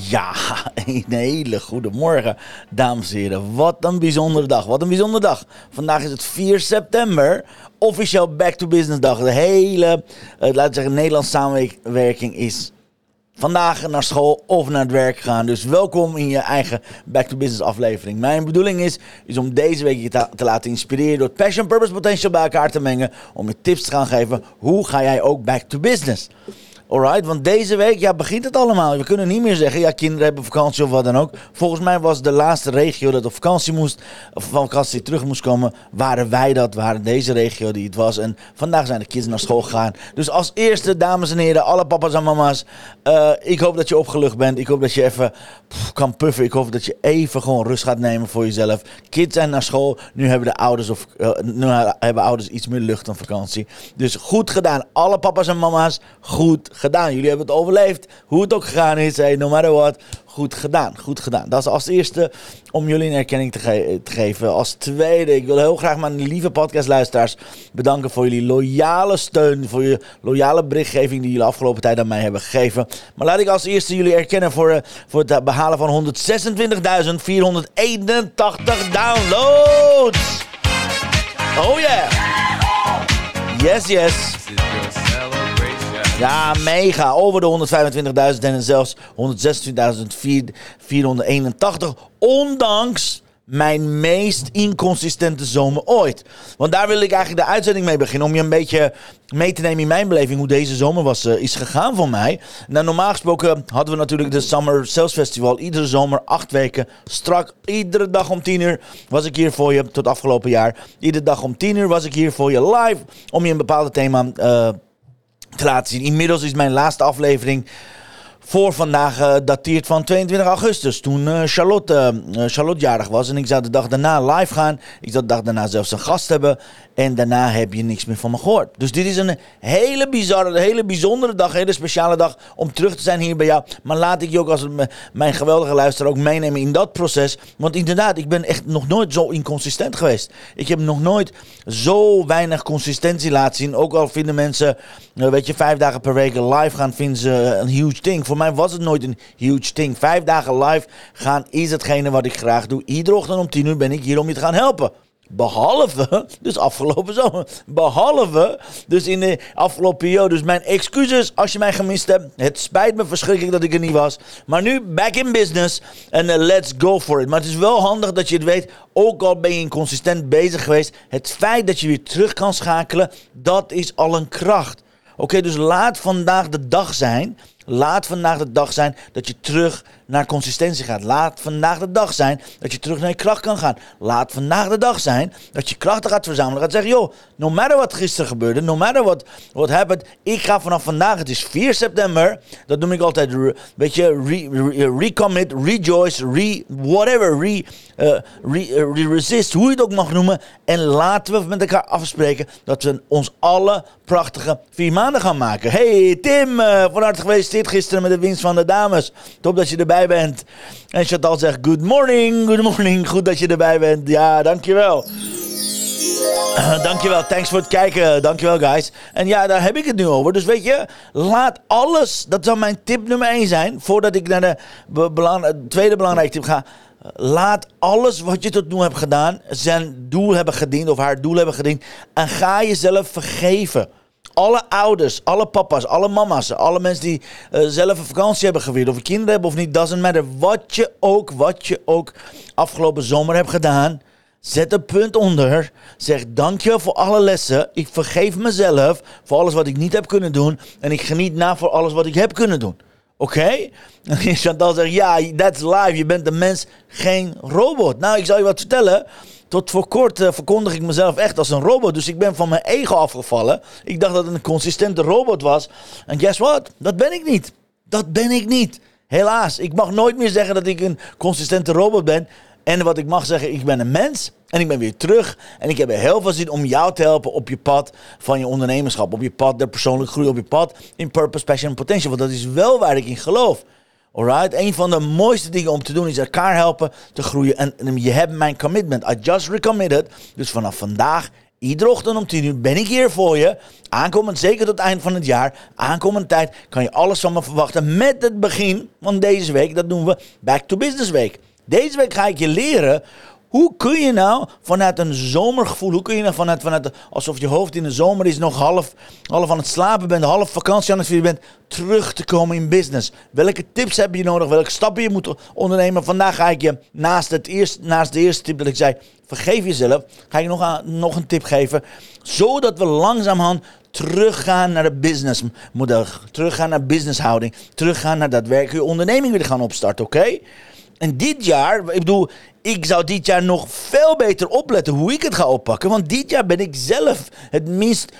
Ja, een hele goede morgen, dames en heren. Wat een bijzondere dag. Wat een bijzondere dag. Vandaag is het 4 september. Officieel Back to Business dag. De hele, uh, laten we zeggen, Nederlandse samenwerking is vandaag naar school of naar het werk gaan. Dus welkom in je eigen Back to Business aflevering. Mijn bedoeling is, is om deze week je te, te laten inspireren door passion, purpose, potential bij elkaar te mengen. Om je tips te gaan geven. Hoe ga jij ook back to business? Alright, want deze week ja, begint het allemaal. We kunnen niet meer zeggen, ja, kinderen hebben vakantie of wat dan ook. Volgens mij was de laatste regio dat op vakantie moest, of van vakantie terug moest komen, waren wij dat, waren deze regio die het was. En vandaag zijn de kids naar school gegaan. Dus als eerste, dames en heren, alle papa's en mama's, uh, ik hoop dat je opgelucht bent. Ik hoop dat je even kan puffen. Ik hoop dat je even gewoon rust gaat nemen voor jezelf. Kids zijn naar school, nu hebben de ouders, of, uh, nu hebben ouders iets meer lucht dan vakantie. Dus goed gedaan, alle papa's en mama's, goed gedaan. Jullie hebben het overleefd. Hoe het ook gegaan is, hey, no matter what. Goed gedaan, goed gedaan. Dat is als eerste om jullie een erkenning te, ge te, geven. Als tweede, ik wil heel graag mijn lieve podcastluisteraars bedanken voor jullie loyale steun. Voor je loyale berichtgeving die jullie afgelopen tijd aan mij hebben gegeven. Maar laat ik als eerste jullie erkennen voor, uh, voor het behalen van 126.481 downloads. Oh yeah. Yes, yes. Ja, mega. Over de 125.000 en zelfs 126.481. Ondanks mijn meest inconsistente zomer ooit. Want daar wil ik eigenlijk de uitzending mee beginnen. Om je een beetje mee te nemen in mijn beleving. Hoe deze zomer was, uh, is gegaan voor mij. Nou, normaal gesproken hadden we natuurlijk de Summer Sales Festival. Iedere zomer, acht weken. Strak, iedere dag om tien uur was ik hier voor je. Tot afgelopen jaar. Iedere dag om tien uur was ik hier voor je live. Om je een bepaald thema... Uh, te laten zien. Inmiddels is mijn laatste aflevering voor vandaag uh, dateert van 22 augustus. Toen uh, Charlotte, uh, Charlotte jarig was. En ik zou de dag daarna live gaan. Ik zou de dag daarna zelfs een gast hebben. En daarna heb je niks meer van me gehoord. Dus dit is een hele bizarre, hele bijzondere dag. Een hele speciale dag om terug te zijn hier bij jou. Maar laat ik je ook als mijn geweldige luisteraar ook meenemen in dat proces. Want inderdaad, ik ben echt nog nooit zo inconsistent geweest. Ik heb nog nooit zo weinig consistentie laten zien. Ook al vinden mensen, weet je, vijf dagen per week live gaan, vinden ze een huge ding. Voor mij was het nooit een huge ding. Vijf dagen live gaan is hetgene wat ik graag doe. Iedere ochtend om tien uur ben ik hier om je te gaan helpen. Behalve, dus afgelopen zomer. Behalve, dus in de afgelopen periode. Dus mijn excuses als je mij gemist hebt. Het spijt me verschrikkelijk dat ik er niet was. Maar nu back in business. En uh, let's go for it. Maar het is wel handig dat je het weet. Ook al ben je inconsistent bezig geweest. Het feit dat je weer terug kan schakelen. Dat is al een kracht. Oké, dus laat vandaag de dag zijn. Laat vandaag de dag zijn dat je terug naar consistentie gaat. Laat vandaag de dag zijn dat je terug naar je kracht kan gaan. Laat vandaag de dag zijn dat je krachten gaat verzamelen. Gaat zeggen, joh, no matter wat gisteren gebeurde, no matter what, what happened, ik ga vanaf vandaag, het is 4 september, dat noem ik altijd, weet je, re, recommit, rejoice, re, whatever, re, uh, re, uh, resist, hoe je het ook mag noemen. En laten we met elkaar afspreken dat we ons alle prachtige vier maanden gaan maken. Hey Tim, uh, van harte gefeliciteerd gisteren met de winst van de dames. Top dat je erbij bent. En Chantal zegt, good morning, good morning. Goed dat je erbij bent. Ja, dankjewel. Dankjewel, thanks voor het kijken. Dankjewel, guys. En ja, daar heb ik het nu over. Dus weet je, laat alles. Dat zou mijn tip nummer 1 zijn. Voordat ik naar de tweede belangrijke tip ga. Laat alles wat je tot nu hebt gedaan, zijn doel hebben gediend of haar doel hebben gediend. En ga jezelf vergeven. Alle ouders, alle papa's, alle mama's, alle mensen die uh, zelf een vakantie hebben gevierd, of kinderen hebben of niet, doesn't matter. Wat je ook, wat je ook afgelopen zomer hebt gedaan, zet een punt onder. Zeg dankjewel voor alle lessen. Ik vergeef mezelf voor alles wat ik niet heb kunnen doen. En ik geniet na voor alles wat ik heb kunnen doen. Oké? En Chantal zegt, ja, that's live. Je bent een mens, geen robot. Nou, ik zal je wat vertellen. Tot voor kort uh, verkondig ik mezelf echt als een robot. Dus ik ben van mijn ego afgevallen. Ik dacht dat het een consistente robot was. En guess what? Dat ben ik niet. Dat ben ik niet. Helaas. Ik mag nooit meer zeggen dat ik een consistente robot ben. En wat ik mag zeggen, ik ben een mens. En ik ben weer terug. En ik heb er heel veel zin om jou te helpen op je pad van je ondernemerschap. Op je pad der persoonlijke groei. Op je pad in purpose, passion en potential. Want dat is wel waar ik in geloof. Alright? Een van de mooiste dingen om te doen is elkaar helpen te groeien. En, en je hebt mijn commitment. I just recommitted. Dus vanaf vandaag, iedere ochtend om 10 uur, ben ik hier voor je. Aankomend, zeker tot het eind van het jaar. Aankomend tijd kan je alles van me verwachten. Met het begin van deze week. Dat doen we Back to Business Week. Deze week ga ik je leren hoe kun je nou vanuit een zomergevoel, hoe kun je nou vanuit, alsof je hoofd in de zomer is, nog half, half aan het slapen bent, half vakantie aan het vieren bent, terug te komen in business? Welke tips heb je nodig? Welke stappen je moet ondernemen? Vandaag ga ik je naast, het eerste, naast de eerste tip dat ik zei, vergeef jezelf, ga ik nog, aan, nog een tip geven, zodat we langzamerhand teruggaan naar de businessmodel, teruggaan naar businesshouding, teruggaan naar werk, je onderneming weer gaan opstarten, oké? En dit jaar, ik bedoel, ik zou dit jaar nog veel beter opletten hoe ik het ga oppakken. Want dit jaar ben ik zelf het minst,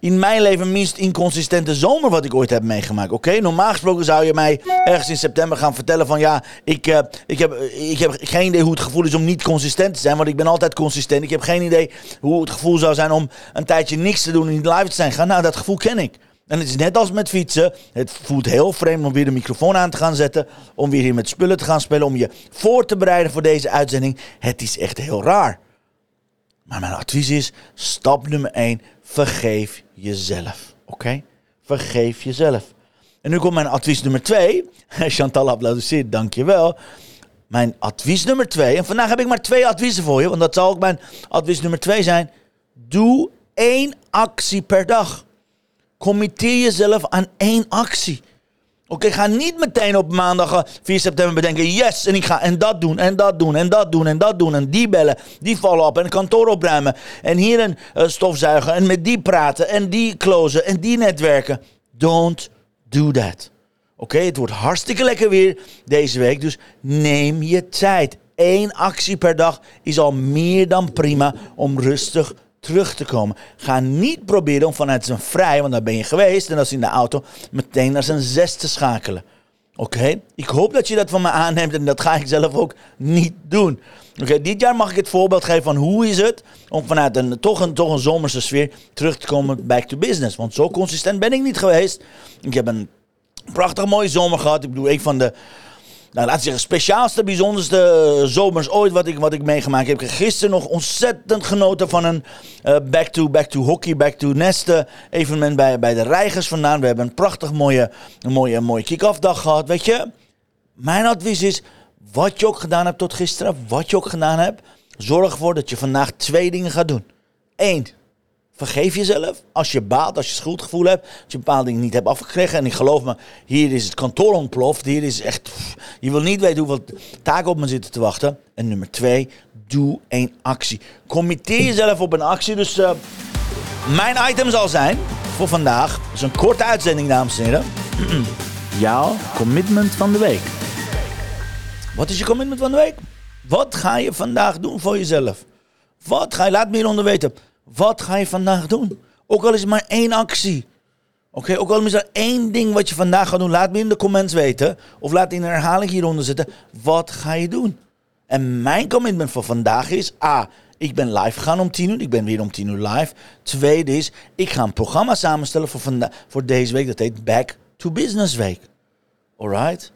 in mijn leven, minst inconsistente zomer wat ik ooit heb meegemaakt. Oké, normaal gesproken zou je mij ergens in september gaan vertellen van ja, ik, uh, ik, heb, ik heb geen idee hoe het gevoel is om niet consistent te zijn. Want ik ben altijd consistent. Ik heb geen idee hoe het gevoel zou zijn om een tijdje niks te doen en niet live te zijn gaan. Nou, dat gevoel ken ik. En het is net als met fietsen. Het voelt heel vreemd om weer de microfoon aan te gaan zetten. Om weer hier met spullen te gaan spelen. Om je voor te bereiden voor deze uitzending. Het is echt heel raar. Maar mijn advies is: stap nummer 1. Vergeef jezelf. Oké? Vergeef jezelf. En nu komt mijn advies nummer 2. Chantal applaudisseert, dankjewel. Mijn advies nummer 2. En vandaag heb ik maar twee adviezen voor je. Want dat zal ook mijn advies nummer 2 zijn. Doe één actie per dag. Committeer jezelf aan één actie. Oké, ga niet meteen op maandag 4 eh, september bedenken, yes, en ik ga en dat doen, en dat doen, en dat doen, en dat doen, en die bellen, die vallen op, en kantoor opruimen, en hier een uh, stofzuigen, en met die praten, en die closen, en die netwerken. Don't do that. Oké, het wordt hartstikke lekker weer deze week, dus neem je tijd. Eén actie per dag is al meer dan prima om rustig terug te komen. Ga niet proberen om vanuit zijn vrij, want daar ben je geweest, en dat is in de auto, meteen naar zijn zes te schakelen. Oké? Ik hoop dat je dat van me aanneemt en dat ga ik zelf ook niet doen. Oké, dit jaar mag ik het voorbeeld geven van hoe is het om vanuit een toch een, toch een zomerse sfeer terug te komen back to business. Want zo consistent ben ik niet geweest. Ik heb een prachtig mooie zomer gehad. Ik bedoel, een van de nou, laat ik zeggen, speciaalste, bijzonderste eh, zomers ooit wat ik, wat ik meegemaakt heb. Ik gisteren nog ontzettend genoten van een uh, back, to, back to hockey, back to nesten evenement bij, bij de Reigers vandaan. We hebben een prachtig mooie, mooie, mooie kick-off dag gehad. Weet je, mijn advies is, wat je ook gedaan hebt tot gisteren, wat je ook gedaan hebt, zorg ervoor dat je vandaag twee dingen gaat doen. Eén, Vergeef jezelf als je baalt, als je schuldgevoel hebt, als je bepaalde dingen niet hebt afgekregen. En ik geloof me, hier is het kantoor ontploft. Hier is echt. Je wil niet weten hoeveel taken op me zitten te wachten. En nummer twee, doe een actie. Committeer jezelf op een actie. Dus uh, mijn item zal zijn voor vandaag. Dat is een korte uitzending, dames en heren. Jouw commitment van de week. Wat is je commitment van de week? Wat ga je vandaag doen voor jezelf? Wat ga je, laat me hieronder weten. Wat ga je vandaag doen? Ook al is het maar één actie. Oké, ook al is er één ding wat je vandaag gaat doen, laat me in de comments weten. Of laat in een herhaling hieronder zitten. Wat ga je doen? En mijn commitment voor vandaag is: A. Ik ben live gegaan om 10 uur. Ik ben weer om 10 uur live. Tweede is: ik ga een programma samenstellen voor, voor deze week. Dat heet Back to Business Week. Alright?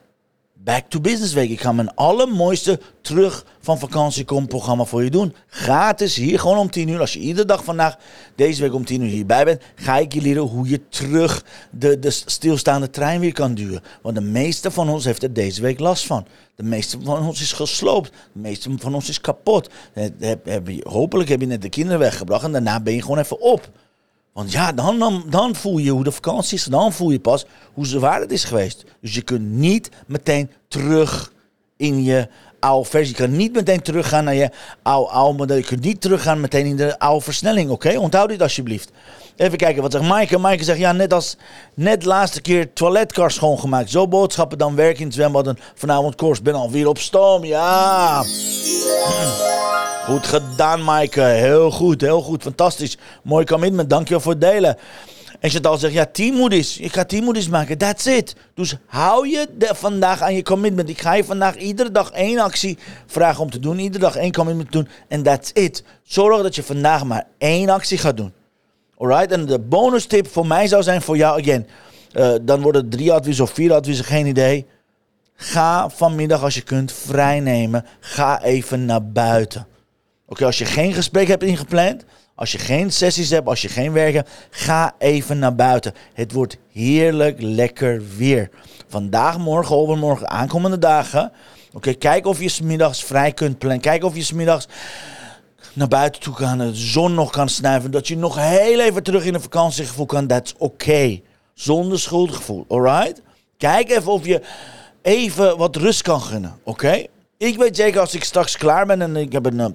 Back to Business Week. Ik ga mijn allermooiste terug van vakantie kom programma voor je doen. Gratis, hier gewoon om 10 uur. Als je iedere dag vandaag, deze week om 10 uur hierbij bent, ga ik je leren hoe je terug de, de stilstaande trein weer kan duwen. Want de meeste van ons heeft er deze week last van. De meeste van ons is gesloopt. De meeste van ons is kapot. Heb, hopelijk heb je net de kinderen weggebracht en daarna ben je gewoon even op. Want ja, dan, dan, voel je hoe de vakantie is. Dan voel je pas hoe zwaar het is geweest. Dus je kunt niet meteen terug in je oude versie. Je kan niet meteen teruggaan naar je oude, oude model. Je kunt niet teruggaan meteen in de oude versnelling, oké? Onthoud dit alsjeblieft. Even kijken, wat zegt Maaike? Maaike zegt, ja, net als net laatste keer toiletkar schoongemaakt. Zo boodschappen, dan werk in het zwembad vanavond koers. Ben alweer op stoom, ja. Goed gedaan, Maaike. Heel goed, heel goed. Fantastisch. Mooi commitment. Dankjewel voor het delen. En Chantal zegt, ja, teammoedies. Ik ga teammoedies maken. That's it. Dus hou je vandaag aan je commitment. Ik ga je vandaag iedere dag één actie vragen om te doen. Iedere dag één commitment doen. En that's it. Zorg dat je vandaag maar één actie gaat doen. Alright? En de bonus tip voor mij zou zijn voor jou, again. Uh, dan worden drie adviezen of vier adviezen, geen idee. Ga vanmiddag als je kunt vrijnemen. Ga even naar buiten. Oké, als je geen gesprek hebt ingepland, als je geen sessies hebt, als je geen werk hebt, ga even naar buiten. Het wordt heerlijk lekker weer. Vandaag, morgen, overmorgen, aankomende dagen. Oké, kijk of je smiddags vrij kunt plannen. Kijk of je smiddags naar buiten toe kan, de zon nog kan snuiven. Dat je nog heel even terug in een vakantiegevoel kan. Is oké. Zonder schuldgevoel, alright? Kijk even of je even wat rust kan gunnen, oké? Ik weet zeker als ik straks klaar ben en ik heb een uh,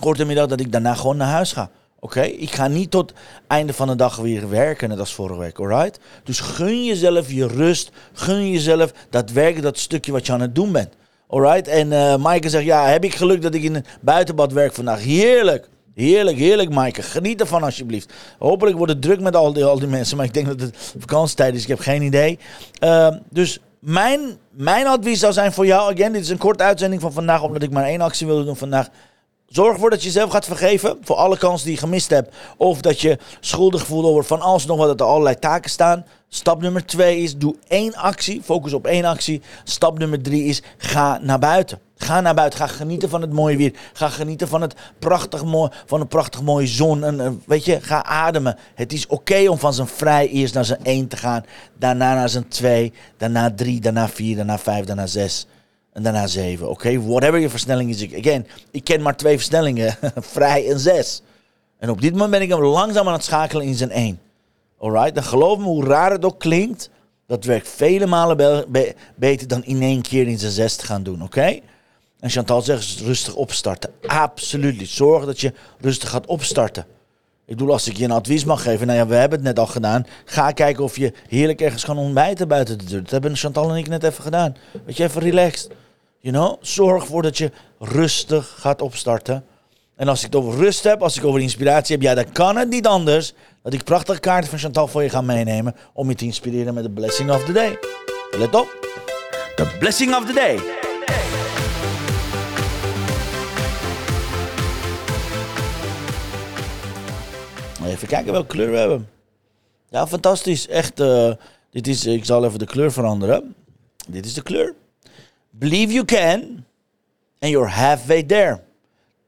korte middag dat ik daarna gewoon naar huis ga. Oké, ik ga niet tot einde van de dag weer werken, net als vorige week, alright? Dus gun jezelf je rust, gun jezelf dat werken, dat stukje wat je aan het doen bent. Alright, en uh, Maaike zegt, ja, heb ik geluk dat ik in een buitenbad werk vandaag. Heerlijk, heerlijk, heerlijk Maaike. Geniet ervan alsjeblieft. Hopelijk wordt het druk met al die, al die mensen, maar ik denk dat het vakantietijd is, ik heb geen idee. Uh, dus mijn, mijn advies zou zijn voor jou, again, dit is een korte uitzending van vandaag, omdat ik maar één actie wil doen vandaag. Zorg ervoor dat je jezelf gaat vergeven voor alle kansen die je gemist hebt. Of dat je schuldig voelt over van alles nog wat dat er allerlei taken staan. Stap nummer twee is, doe één actie. Focus op één actie. Stap nummer drie is, ga naar buiten. Ga naar buiten. Ga genieten van het mooie weer. Ga genieten van het prachtig mooi, van een prachtig mooie zon. En, weet je, ga ademen. Het is oké om van zijn vrij eerst naar zijn één te gaan. Daarna naar zijn twee. Daarna drie. Daarna vier. Daarna vijf. Daarna zes. En daarna zeven. Oké, whatever je versnelling is. Again, ik ken maar twee versnellingen. vrij en zes. En op dit moment ben ik hem langzaam aan het schakelen in zijn één. Alright, dan geloof me hoe raar het ook klinkt. Dat werkt vele malen beter dan in één keer in zijn zes te gaan doen, oké? En Chantal zegt rustig opstarten. Absoluut. Zorg dat je rustig gaat opstarten. Ik bedoel, als ik je een advies mag geven, nou ja, we hebben het net al gedaan. Ga kijken of je heerlijk ergens kan ontbijten buiten de deur. Dat hebben Chantal en ik net even gedaan. Weet je, even relaxed. You know? Zorg ervoor dat je rustig gaat opstarten. En als ik het over rust heb, als ik over inspiratie heb, ja, dan kan het niet anders dat ik prachtige kaarten van Chantal voor je ga meenemen om je te inspireren met de blessing of the day. Let op. The blessing of the day. Even kijken welke kleur we hebben. Ja, fantastisch. Echt, uh, dit is, ik zal even de kleur veranderen. Dit is de kleur. Believe you can and you're halfway there.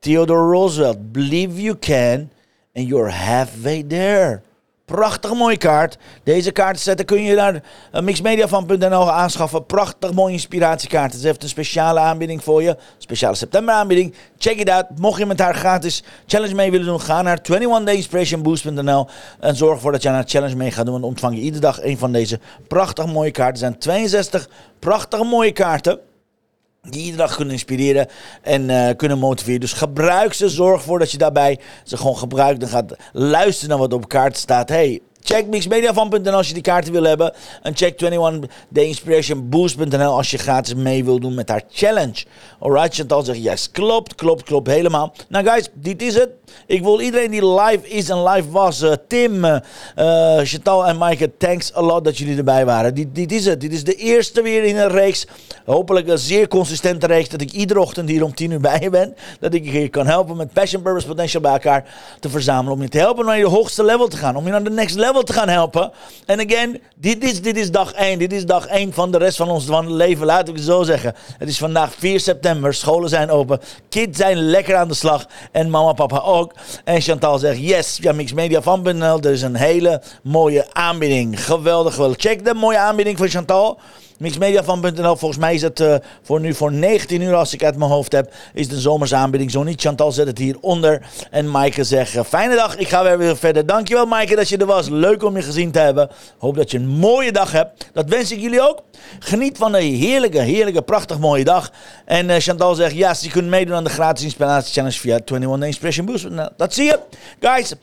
Theodore Roosevelt. Believe you can and you're halfway there. Prachtig mooie kaart. Deze zetten kun je naar eh, mixmediafan.nl aanschaffen. Prachtig mooie inspiratiekaart. Ze heeft een speciale aanbieding voor je. Speciale september aanbieding. Check it out. Mocht je met haar gratis challenge mee willen doen, ga naar 21dayinspirationboost.nl en zorg ervoor dat je een challenge mee gaat doen. En ontvang je iedere dag een van deze prachtig mooie kaarten. Er zijn 62 prachtige mooie kaarten die iedere dag kunnen inspireren en uh, kunnen motiveren. Dus gebruik ze. Zorg ervoor dat je daarbij ze gewoon gebruikt en gaat luisteren naar wat op kaart staat. Hey, Check mixmediafan.nl als je die kaarten wil hebben. En check 21theinspirationboost.nl als je gratis mee wil doen met haar challenge. Alright, Chantal zegt yes, klopt, klopt, klopt, helemaal. Nou guys, dit is het. Ik wil iedereen die live is en live was. Uh, Tim, uh, Chantal en Maaike, thanks a lot dat jullie erbij waren. Dit, dit is het. Dit is de eerste weer in een reeks. Hopelijk een zeer consistente reeks. Dat ik iedere ochtend hier om 10 uur bij je ben. Dat ik je kan helpen met Passion, Purpose, Potential bij elkaar te verzamelen. Om je te helpen naar je hoogste level te gaan. Om je naar de next level te gaan helpen. En again, dit is, dit is dag 1. Dit is dag 1 van de rest van ons leven. Laat ik het zo zeggen. Het is vandaag 4 september. Scholen zijn open. Kids zijn lekker aan de slag. En mama papa ook. En Chantal zegt yes. Ja, Media van Er is een hele mooie aanbieding. Geweldig, geweldig. Check de mooie aanbieding van Chantal. Mixmediafan.nl. Volgens mij is het uh, voor nu voor 19 uur, als ik uit mijn hoofd heb, is de zomersaanbieding. Zo niet, Chantal zet het hieronder. En Maaike zegt, uh, fijne dag, ik ga weer, weer verder. Dankjewel Maaike dat je er was. Leuk om je gezien te hebben. Hoop dat je een mooie dag hebt. Dat wens ik jullie ook. Geniet van een heerlijke, heerlijke, prachtig mooie dag. En uh, Chantal zegt, ja, yes, je kunt meedoen aan de gratis inspiratie challenge via 21 Day Inspiration Boost. Nou, dat zie je. Guys,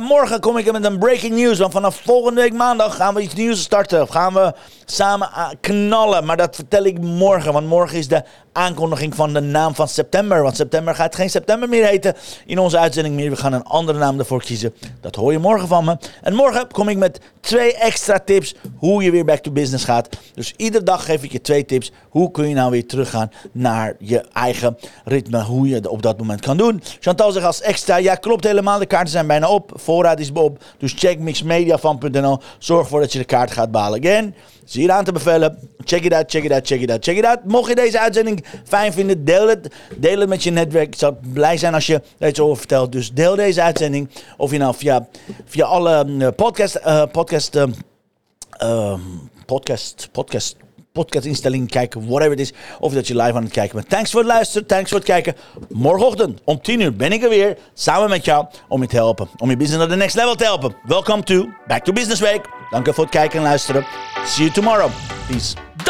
morgen kom ik met een breaking news. Want vanaf volgende week maandag gaan we iets nieuws starten. Gaan we samen knallen. Maar dat vertel ik morgen. Want morgen is de aankondiging van de naam van september. Want september gaat geen september meer heten in onze uitzending meer. We gaan een andere naam ervoor kiezen. Dat hoor je morgen van me. En morgen kom ik met twee extra tips hoe je weer back to business gaat. Dus iedere dag geef ik je twee tips. Hoe kun je nou weer teruggaan naar je eigen ritme. Hoe je het op dat moment kan doen. Chantal zegt als extra. Ja, klopt helemaal. De kaarten zijn bijna op. Voorraad is op. Dus check mixmediafan.nl. Zorg ervoor dat je de kaart gaat balen. Again. Zie je aan te bevelen. Check it out, check it out, check it out, check it out. Mocht je deze uitzending fijn vinden, deel het. Deel het met je netwerk. Ik zou blij zijn als je er iets over vertelt. Dus deel deze uitzending. Of je nou via, via alle uh, podcast, uh, podcast, uh, podcast, podcast, podcastinstellingen kijken, whatever het is. Of dat je live aan het kijken bent. Thanks voor het luisteren, thanks voor het kijken. Morgenochtend om 10 uur ben ik er weer, samen met jou, om je te helpen. Om je business naar de next level te helpen. Welcome to Back to Business Week. Dank je voor het kijken en luisteren. See you tomorrow. Peace.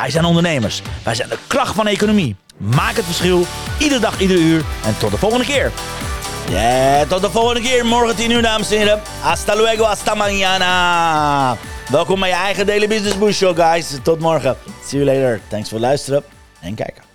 wij zijn ondernemers. Wij zijn de kracht van de economie. Maak het verschil, iedere dag, iedere uur. En tot de volgende keer. Ja, tot de volgende keer. Morgen 10 uur, dames en heren. Hasta luego, hasta mañana. Welkom bij je eigen Daily Business Boost Show, guys. Tot morgen. See you later. Thanks voor het luisteren en kijken.